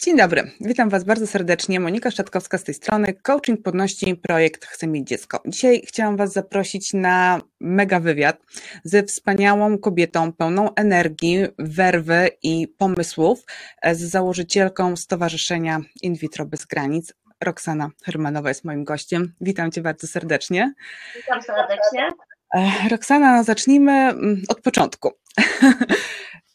Dzień dobry, witam Was bardzo serdecznie. Monika Szczatkowska z tej strony. Coaching Podności Projekt Chcę mieć dziecko. Dzisiaj chciałam Was zaprosić na mega wywiad ze wspaniałą kobietą, pełną energii, werwy i pomysłów, z założycielką Stowarzyszenia In Vitro Bez Granic. Roxana Hermanowa jest moim gościem. Witam Cię bardzo serdecznie. Witam serdecznie. E, Roxana, no zacznijmy mm, od początku.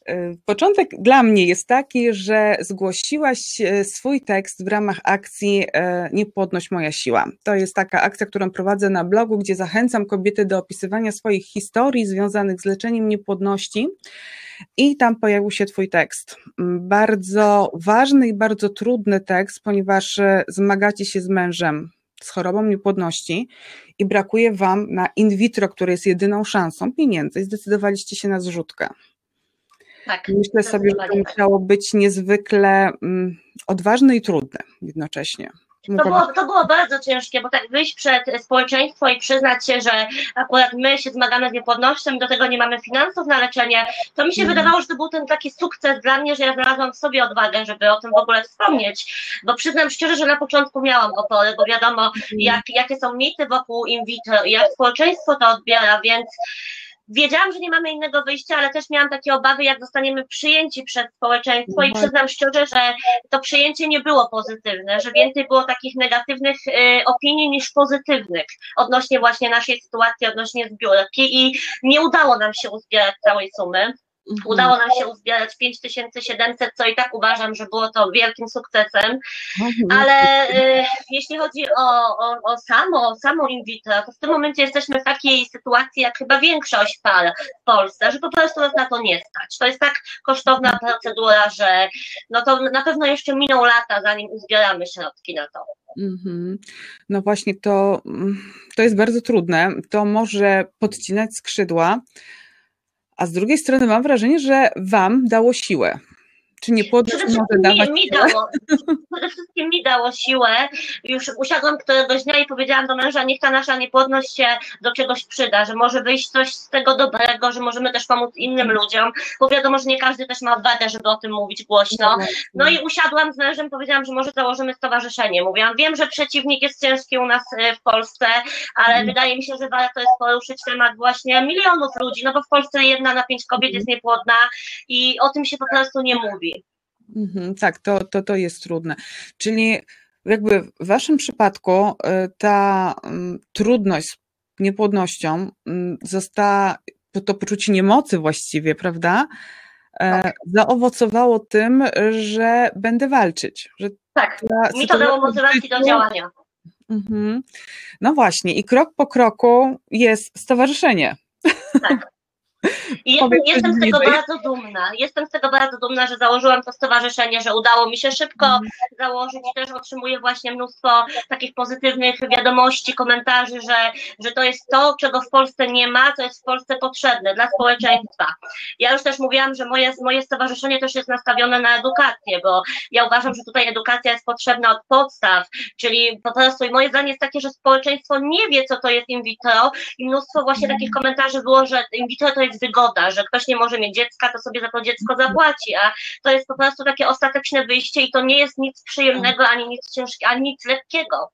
E, początek dla mnie jest taki, że zgłosiłaś e, swój tekst w ramach akcji Niepłodność Moja Siła. To jest taka akcja, którą prowadzę na blogu, gdzie zachęcam kobiety do opisywania swoich historii związanych z leczeniem niepłodności. I tam pojawił się Twój tekst. Mm, bardzo ważny i bardzo trudny tekst, ponieważ zmagacie się z mężem z chorobą niepłodności i brakuje Wam na in vitro, które jest jedyną szansą pieniędzy zdecydowaliście się na zrzutkę. Tak, Myślę sobie, że to musiało być niezwykle um, odważne i trudne jednocześnie. To było, to było bardzo ciężkie, bo tak wyjść przed społeczeństwo i przyznać się, że akurat my się zmagamy z niepłodnością do tego nie mamy finansów na leczenie, to mi się mm. wydawało, że to był ten taki sukces dla mnie, że ja znalazłam w sobie odwagę, żeby o tym w ogóle wspomnieć. Bo przyznam szczerze, że na początku miałam opory, bo wiadomo, mm. jak, jakie są mity wokół in vitro i jak społeczeństwo to odbiera, więc Wiedziałam, że nie mamy innego wyjścia, ale też miałam takie obawy, jak zostaniemy przyjęci przez społeczeństwo i mhm. przyznam szczerze, że to przyjęcie nie było pozytywne, że więcej było takich negatywnych y, opinii niż pozytywnych odnośnie właśnie naszej sytuacji, odnośnie zbiórki i nie udało nam się uzbierać całej sumy. Mhm. Udało nam się uzbierać 5700, co i tak uważam, że było to wielkim sukcesem, mhm. ale y, jeśli chodzi o, o, o, samo, samo in vitro, to w tym momencie jesteśmy w takiej sytuacji, jak chyba większość par w Polsce, że po prostu nas na to nie stać. To jest tak kosztowna mhm. procedura, że no to na pewno jeszcze miną lata, zanim uzbieramy środki na to. No właśnie, to, to jest bardzo trudne. To może podcinać skrzydła, a z drugiej strony mam wrażenie, że Wam dało siłę. Czy nie podróż może dawać mi, mi dało, Przede wszystkim mi dało siłę. Już usiadłam któregoś dnia i powiedziałam do męża, niech ta nasza niepłodność się do czegoś przyda, że może wyjść coś z tego dobrego, że możemy też pomóc innym ludziom, bo wiadomo, że nie każdy też ma odwagę, żeby o tym mówić głośno. No i usiadłam z mężem, powiedziałam, że może założymy stowarzyszenie. Mówiłam, wiem, że przeciwnik jest ciężki u nas e, w Polsce, ale mm. wydaje mi się, że warto jest poruszyć temat właśnie milionów ludzi, no bo w Polsce jedna na pięć kobiet jest niepłodna i o tym się po prostu nie mówi. Mhm, tak, to, to, to jest trudne. Czyli jakby w Waszym przypadku y, ta mm, trudność z niepłodnością mm, została, to poczucie niemocy właściwie, prawda? E, tak. Zaowocowało tym, że będę walczyć. Że tak, mi to dało motywacji do działania. Mhm. No właśnie, i krok po kroku jest stowarzyszenie. Tak. I jestem, jestem z tego bardzo dumna. Jestem z tego bardzo dumna, że założyłam to stowarzyszenie, że udało mi się szybko mhm. założyć. Też otrzymuję właśnie mnóstwo takich pozytywnych wiadomości, komentarzy, że, że to jest to, czego w Polsce nie ma, co jest w Polsce potrzebne dla społeczeństwa. Ja już też mówiłam, że moje, moje stowarzyszenie też jest nastawione na edukację, bo ja uważam, że tutaj edukacja jest potrzebna od podstaw, czyli po prostu i moje zdanie jest takie, że społeczeństwo nie wie, co to jest in vitro i mnóstwo właśnie takich komentarzy było, że in vitro to jest wygoda, że ktoś nie może mieć dziecka, to sobie za to dziecko zapłaci, a to jest po prostu takie ostateczne wyjście i to nie jest nic przyjemnego, ani nic ciężkiego, ani nic lekkiego.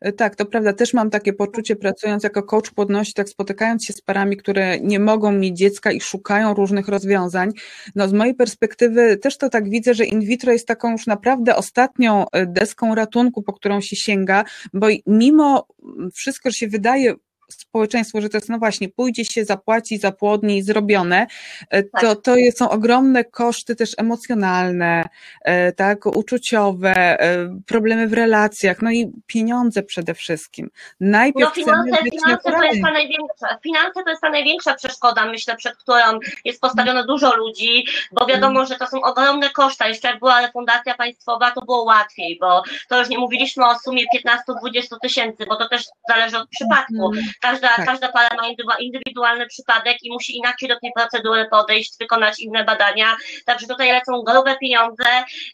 E, tak, to prawda. Też mam takie poczucie, pracując jako coach płodności, tak spotykając się z parami, które nie mogą mieć dziecka i szukają różnych rozwiązań. No, z mojej perspektywy też to tak widzę, że in vitro jest taką już naprawdę ostatnią e, deską ratunku, po którą się sięga, bo mimo wszystko, że się wydaje społeczeństwu, że to jest no właśnie, pójdzie się, zapłaci, zapłodni, zrobione, e, to, tak. to są ogromne koszty też emocjonalne, e, tak, uczuciowe, e, problemy w relacjach, no i pieniądze przede wszystkim. Najpierw no, finanse, finanse, to jest ta największa, finanse to jest ta największa przeszkoda, myślę, przed którą jest postawione dużo ludzi, bo wiadomo, mm. że to są ogromne koszta. Jeszcze jak była refundacja państwowa, to było łatwiej, bo to już nie mówiliśmy o sumie 15-20 tysięcy, bo to też zależy od przypadku. Każda, tak. każda para ma indywidualny przypadek i musi inaczej do tej procedury podejść, wykonać inne badania. Także tutaj lecą grube pieniądze,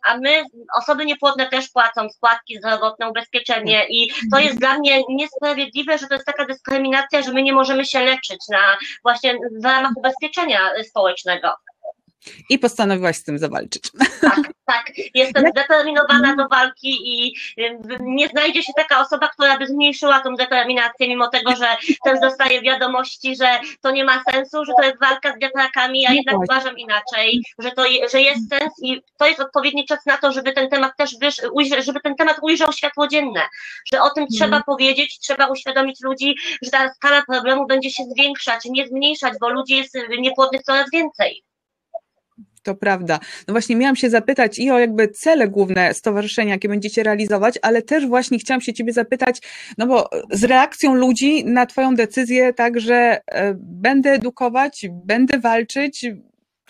a my, osoby niepłodne też płacą składki zdrowotne, ubezpieczenie i to jest dla mnie niesprawiedliwe, że to jest taka dyskryminacja, że my nie możemy się leczyć na właśnie w ramach ubezpieczenia społecznego. I postanowiłaś z tym zawalczyć. Tak, tak. Jestem zdeterminowana do walki i nie znajdzie się taka osoba, która by zmniejszyła tą determinację, mimo tego, że też dostaję wiadomości, że to nie ma sensu, że to jest walka z wiatrakami, ja no jednak uważam inaczej, że to że jest sens i to jest odpowiedni czas na to, żeby ten temat też żeby ten temat ujrzał światło dzienne, że o tym trzeba mhm. powiedzieć, trzeba uświadomić ludzi, że ta skala problemu będzie się zwiększać, nie zmniejszać, bo ludzi jest niepłodnych coraz więcej. To prawda. No właśnie miałam się zapytać i o jakby cele główne stowarzyszenia, jakie będziecie realizować, ale też właśnie chciałam się ciebie zapytać, no bo z reakcją ludzi na twoją decyzję, tak, że e, będę edukować, będę walczyć,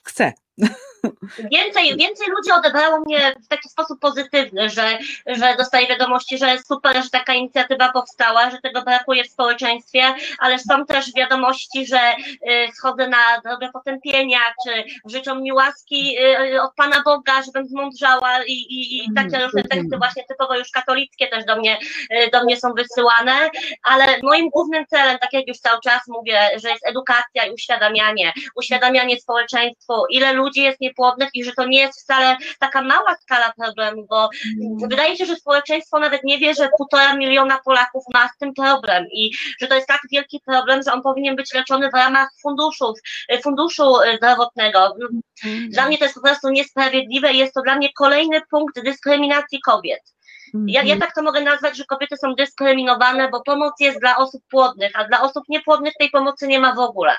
chcę. Więcej, więcej ludzi odebrało mnie w taki sposób pozytywny, że, że dostaję wiadomości, że super, że taka inicjatywa powstała, że tego brakuje w społeczeństwie, ale są też wiadomości, że y, schodzę na drogę potępienia, czy życzą mi łaski y, od Pana Boga, żebym zmądrzała i, i, i takie mm, różne teksty właśnie typowo już katolickie też do mnie, y, do mnie są wysyłane, ale moim głównym celem, tak jak już cały czas mówię, że jest edukacja i uświadamianie, uświadamianie społeczeństwu, ile ludzi jest nie niepłodnych i że to nie jest wcale taka mała skala problemu, bo mm. wydaje się, że społeczeństwo nawet nie wie, że półtora miliona Polaków ma z tym problem i że to jest tak wielki problem, że on powinien być leczony w ramach funduszów, funduszu zdrowotnego. Mm. Dla mnie to jest po prostu niesprawiedliwe i jest to dla mnie kolejny punkt dyskryminacji kobiet. Ja, ja mhm. tak to mogę nazwać, że kobiety są dyskryminowane, bo pomoc jest dla osób płodnych, a dla osób niepłodnych tej pomocy nie ma w ogóle.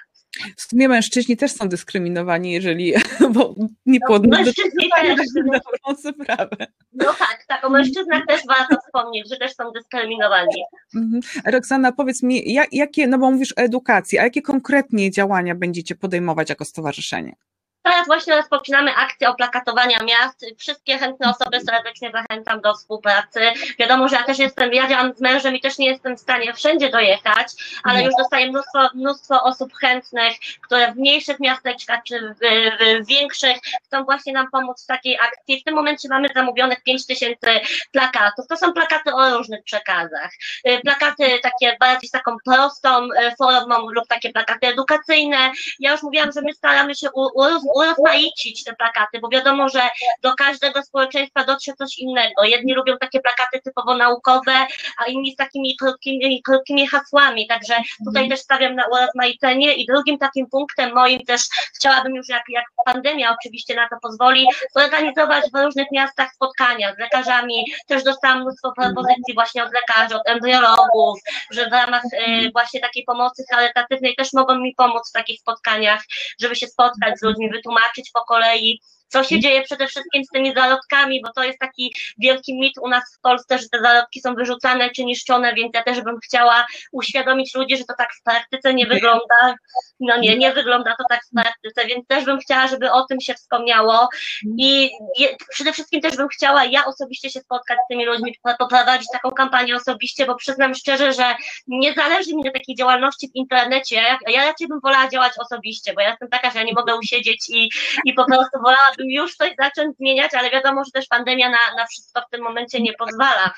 W sumie mężczyźni też są dyskryminowani, jeżeli, bo niepłodność no, mężczyźni też. sprawę. No tak, tak, o mężczyznach też warto wspomnieć, że też są dyskryminowani. Mhm. Roxana, powiedz mi, jak, jakie, no bo mówisz o edukacji, a jakie konkretnie działania będziecie podejmować jako stowarzyszenie? Teraz właśnie rozpoczynamy akcję oplakatowania miast. Wszystkie chętne osoby serdecznie zachęcam do współpracy. Wiadomo, że ja też jestem, ja działam z mężem i też nie jestem w stanie wszędzie dojechać, ale już dostaję mnóstwo, mnóstwo osób chętnych, które w mniejszych miasteczkach czy w, w, w większych chcą właśnie nam pomóc w takiej akcji. W tym momencie mamy zamówionych 5 tysięcy plakatów. To są plakaty o różnych przekazach. Y, plakaty takie bardziej z taką prostą y, formą lub takie plakaty edukacyjne. Ja już mówiłam, że my staramy się u, u, urozmaicić te plakaty, bo wiadomo, że do każdego społeczeństwa dotrze coś innego. Jedni lubią takie plakaty typowo naukowe, a inni z takimi krótkimi, krótkimi hasłami, także tutaj mhm. też stawiam na urozmaicenie. I drugim takim punktem moim też chciałabym już, jak, jak pandemia oczywiście na to pozwoli, zorganizować w różnych miastach spotkania z lekarzami, też dostałam mnóstwo propozycji właśnie od lekarzy, od embriologów, że w ramach y, właśnie takiej pomocy charytatywnej też mogą mi pomóc w takich spotkaniach, żeby się spotkać z ludźmi, wytłumaczyć po kolei, co się dzieje przede wszystkim z tymi zarodkami, bo to jest taki wielki mit u nas w Polsce, że te zarodki są wyrzucane czy niszczone, więc ja też bym chciała uświadomić ludzi, że to tak w praktyce nie wygląda. No nie, nie wygląda to tak w praktyce, więc też bym chciała, żeby o tym się wspomniało i przede wszystkim też bym chciała ja osobiście się spotkać z tymi ludźmi, poprowadzić taką kampanię osobiście, bo przyznam szczerze, że nie zależy mi na takiej działalności w internecie. Ja, ja raczej bym wolała działać osobiście, bo ja jestem taka, że ja nie mogę usiedzieć i, i po prostu wolałabym już coś zacząć zmieniać, ale wiadomo, że też pandemia na, na wszystko w tym momencie nie pozwala.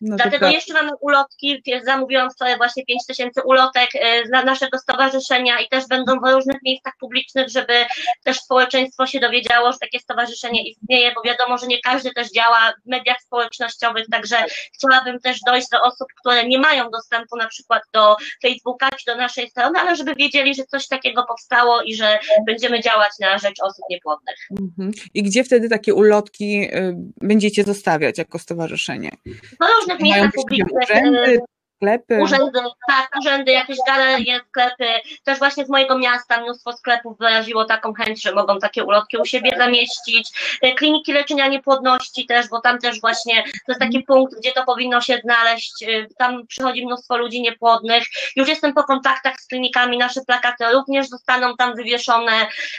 No Dlatego tak. jeszcze mamy ulotki, zamówiłam wczoraj właśnie 5 tysięcy ulotek e, dla naszego stowarzyszenia i też będą w różnych miejscach publicznych, żeby też społeczeństwo się dowiedziało, że takie stowarzyszenie istnieje, bo wiadomo, że nie każdy też działa w mediach społecznościowych, także chciałabym też dojść do osób, które nie mają dostępu na przykład do Facebooka czy do naszej strony, ale żeby wiedzieli, że coś takiego powstało i że będziemy działać na rzecz osób niepłodnych. Mhm. I gdzie wtedy takie ulotki y, będziecie zostawiać jako stowarzyszenie? No różnych miejscach publicznych. Sklepy. Urzędy, tak, urzędy, jakieś galerie, sklepy. Też właśnie z mojego miasta mnóstwo sklepów wyraziło taką chęć, że mogą takie ulotki u siebie zamieścić. E, kliniki leczenia niepłodności też, bo tam też właśnie to jest taki punkt, gdzie to powinno się znaleźć. E, tam przychodzi mnóstwo ludzi niepłodnych. Już jestem po kontaktach z klinikami, nasze plakaty również zostaną tam wywieszone.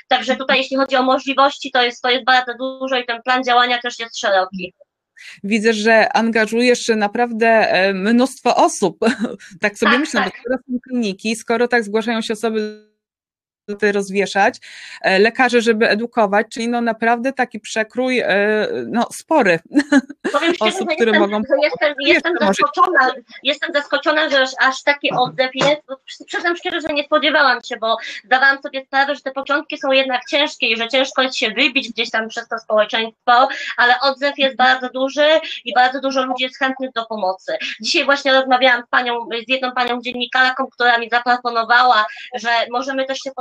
Także tutaj, jeśli chodzi o możliwości, to jest, to jest bardzo dużo i ten plan działania też jest szeroki. Widzę, że angażujesz naprawdę e, mnóstwo osób. Tak sobie tak, myślę, tak. bo skoro są kliniki, skoro tak zgłaszają się osoby rozwieszać, e, lekarze, żeby edukować, czyli no naprawdę taki przekrój e, no, spory Powiem szczerze, osób, które jestem, mogą... Jestem, jestem, zaskoczona, jestem zaskoczona, że aż, taki odzew jest. Przyznam szczerze, że nie spodziewałam się, bo zdawałam sobie sprawę, że te początki są jednak ciężkie i że ciężko jest się wybić gdzieś tam przez to społeczeństwo, ale odzew jest bardzo duży i bardzo dużo ludzi jest chętnych do pomocy. Dzisiaj właśnie rozmawiałam z panią, z jedną panią dziennikarką, która mi zaproponowała, że możemy też się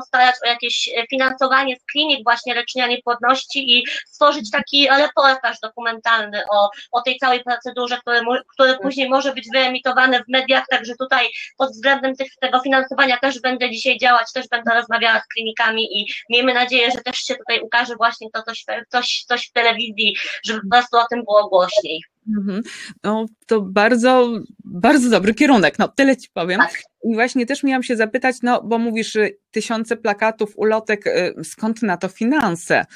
o jakieś finansowanie z klinik właśnie leczenia niepłodności i stworzyć taki reportaż dokumentalny o, o tej całej procedurze, który, który później może być wyemitowany w mediach, także tutaj pod względem tych, tego finansowania też będę dzisiaj działać, też będę rozmawiała z klinikami i miejmy nadzieję, że też się tutaj ukaże właśnie to coś, coś, coś w telewizji, żeby po prostu o tym było głośniej. Mhm. No to bardzo, bardzo dobry kierunek, no tyle ci powiem. Tak. I właśnie też miałam się zapytać, no bo mówisz tysiące plakatów, ulotek, y, skąd na to finanse?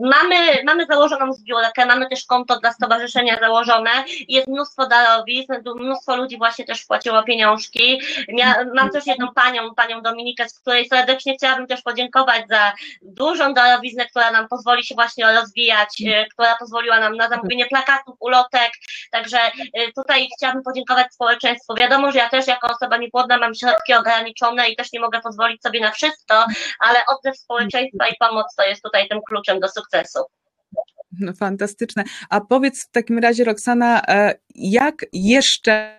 Mamy, mamy założoną zbiórkę, mamy też konto dla stowarzyszenia założone, jest mnóstwo darowizn, mnóstwo ludzi właśnie też wpłaciło pieniążki. mam też jedną panią, panią Dominikę, z której serdecznie chciałabym też podziękować za dużą darowiznę, która nam pozwoli się właśnie rozwijać, e, która pozwoliła nam na zamówienie plakatów, ulotek, także e, tutaj chciałabym podziękować społeczeństwu. Wiadomo, że ja też jako osoba niepłodna mam środki ograniczone i też nie mogę pozwolić sobie na wszystko, ale odzew społeczeństwa i pomoc to jest tutaj tym kluczem do sukcesu. No, fantastyczne. A powiedz w takim razie, Roxana, e, jak jeszcze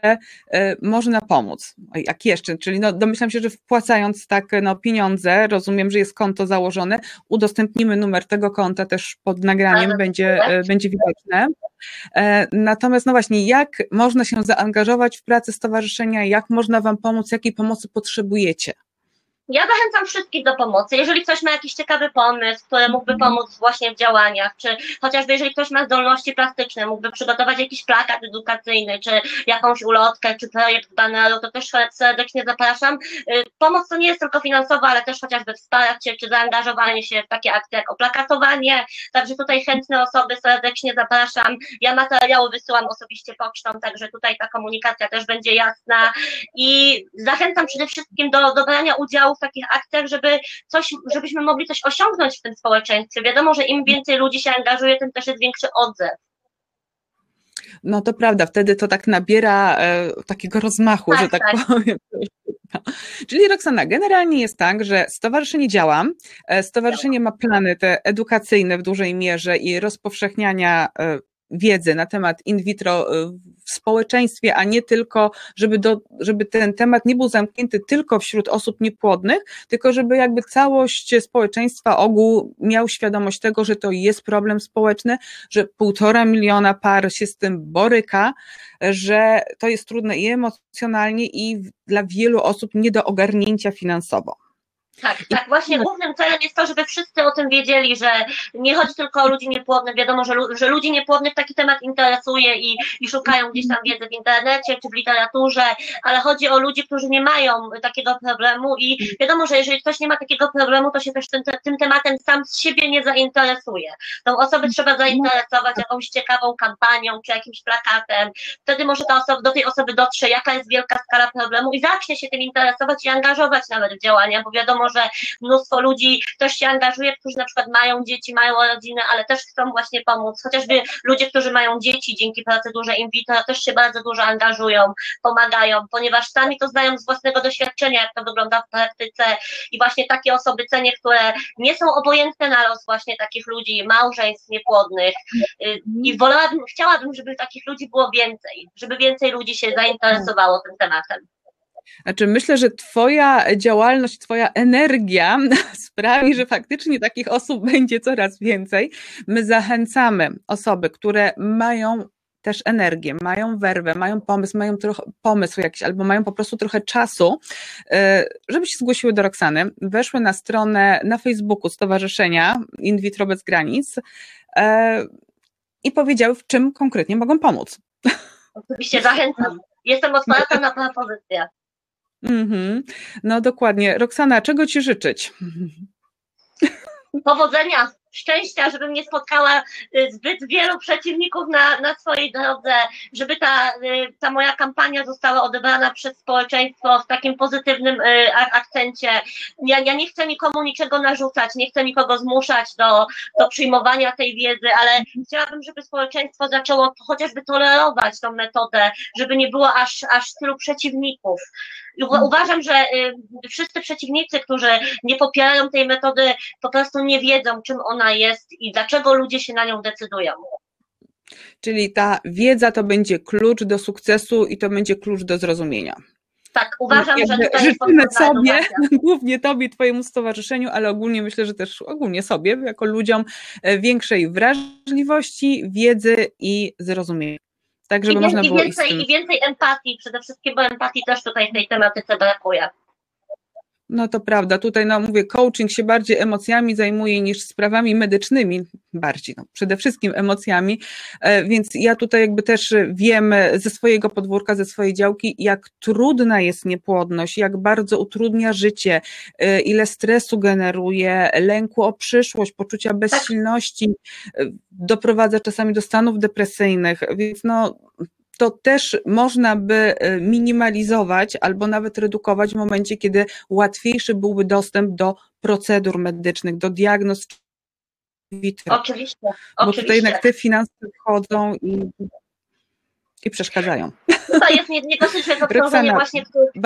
e, można pomóc? Jak jeszcze? Czyli no, domyślam się, że wpłacając tak no, pieniądze, rozumiem, że jest konto założone, udostępnimy numer tego konta też pod nagraniem, będzie, e, będzie widoczne. Natomiast no właśnie, jak można się zaangażować w pracę stowarzyszenia, jak można Wam pomóc, jakiej pomocy potrzebujecie? Ja zachęcam wszystkich do pomocy. Jeżeli ktoś ma jakiś ciekawy pomysł, który mógłby mhm. pomóc właśnie w działaniach, czy chociażby jeżeli ktoś ma zdolności plastyczne, mógłby przygotować jakiś plakat edukacyjny, czy jakąś ulotkę, czy projekt baneru, to też serdecznie zapraszam. Y, pomoc to nie jest tylko finansowa, ale też chociażby wsparcie, czy zaangażowanie się w takie akcje jak oplakatowanie. Także tutaj chętne osoby serdecznie zapraszam. Ja materiały wysyłam osobiście pocztą, także tutaj ta komunikacja też będzie jasna i zachęcam przede wszystkim do, do brania udziału w takich akcjach, żeby coś, żebyśmy mogli coś osiągnąć w tym społeczeństwie. Wiadomo, że im więcej ludzi się angażuje, tym też jest większy odzew. No to prawda, wtedy to tak nabiera e, takiego rozmachu, tak, że tak, tak. powiem. Czyli Roxana, generalnie jest tak, że stowarzyszenie działa, e, stowarzyszenie ma plany te edukacyjne w dużej mierze i rozpowszechniania e, wiedzy na temat in vitro y, w społeczeństwie, a nie tylko, żeby, do, żeby ten temat nie był zamknięty tylko wśród osób niepłodnych, tylko żeby jakby całość społeczeństwa, ogół miał świadomość tego, że to jest problem społeczny, że półtora miliona par się z tym boryka, że to jest trudne i emocjonalnie i dla wielu osób nie do ogarnięcia finansowo. Tak, tak. Właśnie głównym celem jest to, żeby wszyscy o tym wiedzieli, że nie chodzi tylko o ludzi niepłodnych. Wiadomo, że, że ludzi niepłodnych taki temat interesuje i, i szukają gdzieś tam wiedzy w internecie czy w literaturze, ale chodzi o ludzi, którzy nie mają takiego problemu i wiadomo, że jeżeli ktoś nie ma takiego problemu, to się też tym, tym tematem sam z siebie nie zainteresuje. Tą osobę trzeba zainteresować jakąś ciekawą kampanią czy jakimś plakatem. Wtedy może ta osoba, do tej osoby dotrze, jaka jest wielka skala problemu i zacznie się tym interesować i angażować nawet w działania, bo wiadomo, że mnóstwo ludzi też się angażuje, którzy na przykład mają dzieci, mają rodzinę, ale też chcą właśnie pomóc. Chociażby ludzie, którzy mają dzieci dzięki procedurze in vitro też się bardzo dużo angażują, pomagają, ponieważ sami to znają z własnego doświadczenia, jak to wygląda w praktyce i właśnie takie osoby cenię, które nie są obojętne na los właśnie takich ludzi, małżeństw niepłodnych i wolałabym, chciałabym, żeby takich ludzi było więcej, żeby więcej ludzi się zainteresowało tym tematem. Znaczy, myślę, że Twoja działalność, Twoja energia sprawi, że faktycznie takich osób będzie coraz więcej. My zachęcamy osoby, które mają też energię, mają werwę, mają pomysł, mają trochę pomysł jakiś, albo mają po prostu trochę czasu, e, żeby się zgłosiły do Roxany, weszły na stronę na Facebooku Stowarzyszenia In Vitro Bez Granic e, i powiedziały, w czym konkretnie mogą pomóc. Oczywiście zachęcam. Jestem otwarta na propozycje. Mm-hmm. No dokładnie. Roxana, czego Ci życzyć? Powodzenia. Szczęścia, żebym nie spotkała y, zbyt wielu przeciwników na, na swojej drodze, żeby ta, y, ta moja kampania została odebrana przez społeczeństwo w takim pozytywnym y, akcencie. Ja, ja nie chcę nikomu niczego narzucać, nie chcę nikogo zmuszać do, do przyjmowania tej wiedzy, ale chciałabym, żeby społeczeństwo zaczęło chociażby tolerować tą metodę, żeby nie było aż, aż tylu przeciwników. Uważam, że wszyscy przeciwnicy, którzy nie popierają tej metody, po prostu nie wiedzą, czym ona jest i dlaczego ludzie się na nią decydują. Czyli ta wiedza to będzie klucz do sukcesu i to będzie klucz do zrozumienia. Tak, uważam, że tutaj życzymy sobie, edukacja. głównie tobie, twojemu stowarzyszeniu, ale ogólnie myślę, że też ogólnie sobie, jako ludziom, e, większej wrażliwości, wiedzy i zrozumienia. Tak, żeby I, można i było więcej, I więcej empatii, przede wszystkim, bo empatii też tutaj w tej tematyce brakuje. No to prawda, tutaj no mówię, coaching się bardziej emocjami zajmuje niż sprawami medycznymi, bardziej, no przede wszystkim emocjami, e, więc ja tutaj jakby też wiem ze swojego podwórka, ze swojej działki, jak trudna jest niepłodność, jak bardzo utrudnia życie, e, ile stresu generuje, lęku o przyszłość, poczucia bezsilności, e, doprowadza czasami do stanów depresyjnych, więc no to też można by e, minimalizować albo nawet redukować w momencie, kiedy łatwiejszy byłby dostęp do procedur medycznych, do diagnoz. Oczywiście. Bo oczywiście. tutaj jednak te finanse wchodzą i, i przeszkadzają. To jest nie, nie dosyć jest obciążenie właśnie,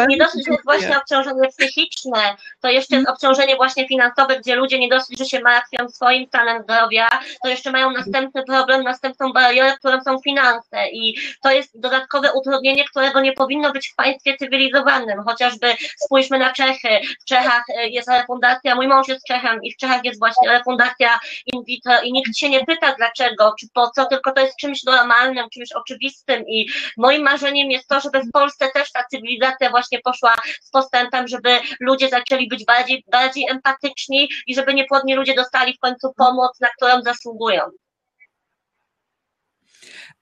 nie dosyć jest właśnie obciążenie psychiczne, to jeszcze jest obciążenie właśnie finansowe, gdzie ludzie nie dosyć, że się martwią swoim stanem zdrowia, to jeszcze mają następny problem, następną barierę, którą są finanse. I to jest dodatkowe utrudnienie, którego nie powinno być w państwie cywilizowanym, chociażby spójrzmy na Czechy, w Czechach e, jest refundacja, mój mąż jest Czechem i w Czechach jest właśnie refundacja in vitro i nikt się nie pyta dlaczego, czy po co, tylko to jest czymś normalnym, czymś oczywistym. I moim marzeniem marzeniem jest to, żeby w Polsce też ta cywilizacja właśnie poszła z postępem, żeby ludzie zaczęli być bardziej, bardziej empatyczni i żeby niepłodni ludzie dostali w końcu pomoc, na którą zasługują.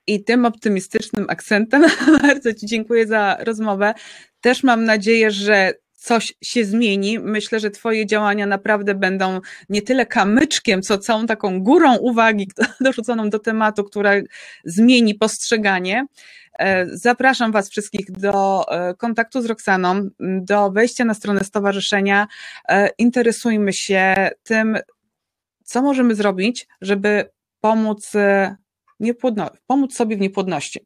I tym optymistycznym akcentem bardzo Ci dziękuję za rozmowę. Też mam nadzieję, że coś się zmieni. Myślę, że Twoje działania naprawdę będą nie tyle kamyczkiem, co całą taką górą uwagi dorzuconą do tematu, która zmieni postrzeganie. E, zapraszam Was wszystkich do e, kontaktu z Roxaną, do wejścia na stronę stowarzyszenia. E, interesujmy się tym, co możemy zrobić, żeby pomóc, pomóc sobie w niepłodności.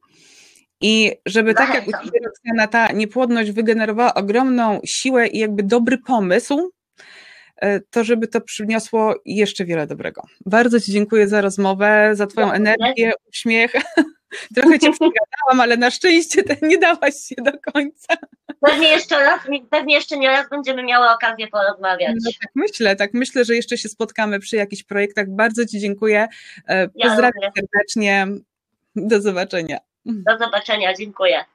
I żeby tak jak u Ciebie, Roxana, ta niepłodność wygenerowała ogromną siłę i jakby dobry pomysł, to żeby to przyniosło jeszcze wiele dobrego. Bardzo Ci dziękuję za rozmowę, za Twoją energię, uśmiech. Trochę cię przegadałam, ale na szczęście nie dałaś się do końca. Pewnie jeszcze raz, pewnie jeszcze nie raz będziemy miały okazję porozmawiać. No, tak myślę, tak myślę, że jeszcze się spotkamy przy jakichś projektach. Bardzo Ci dziękuję. E, pozdrawiam ja serdecznie. Do zobaczenia. Do zobaczenia, dziękuję.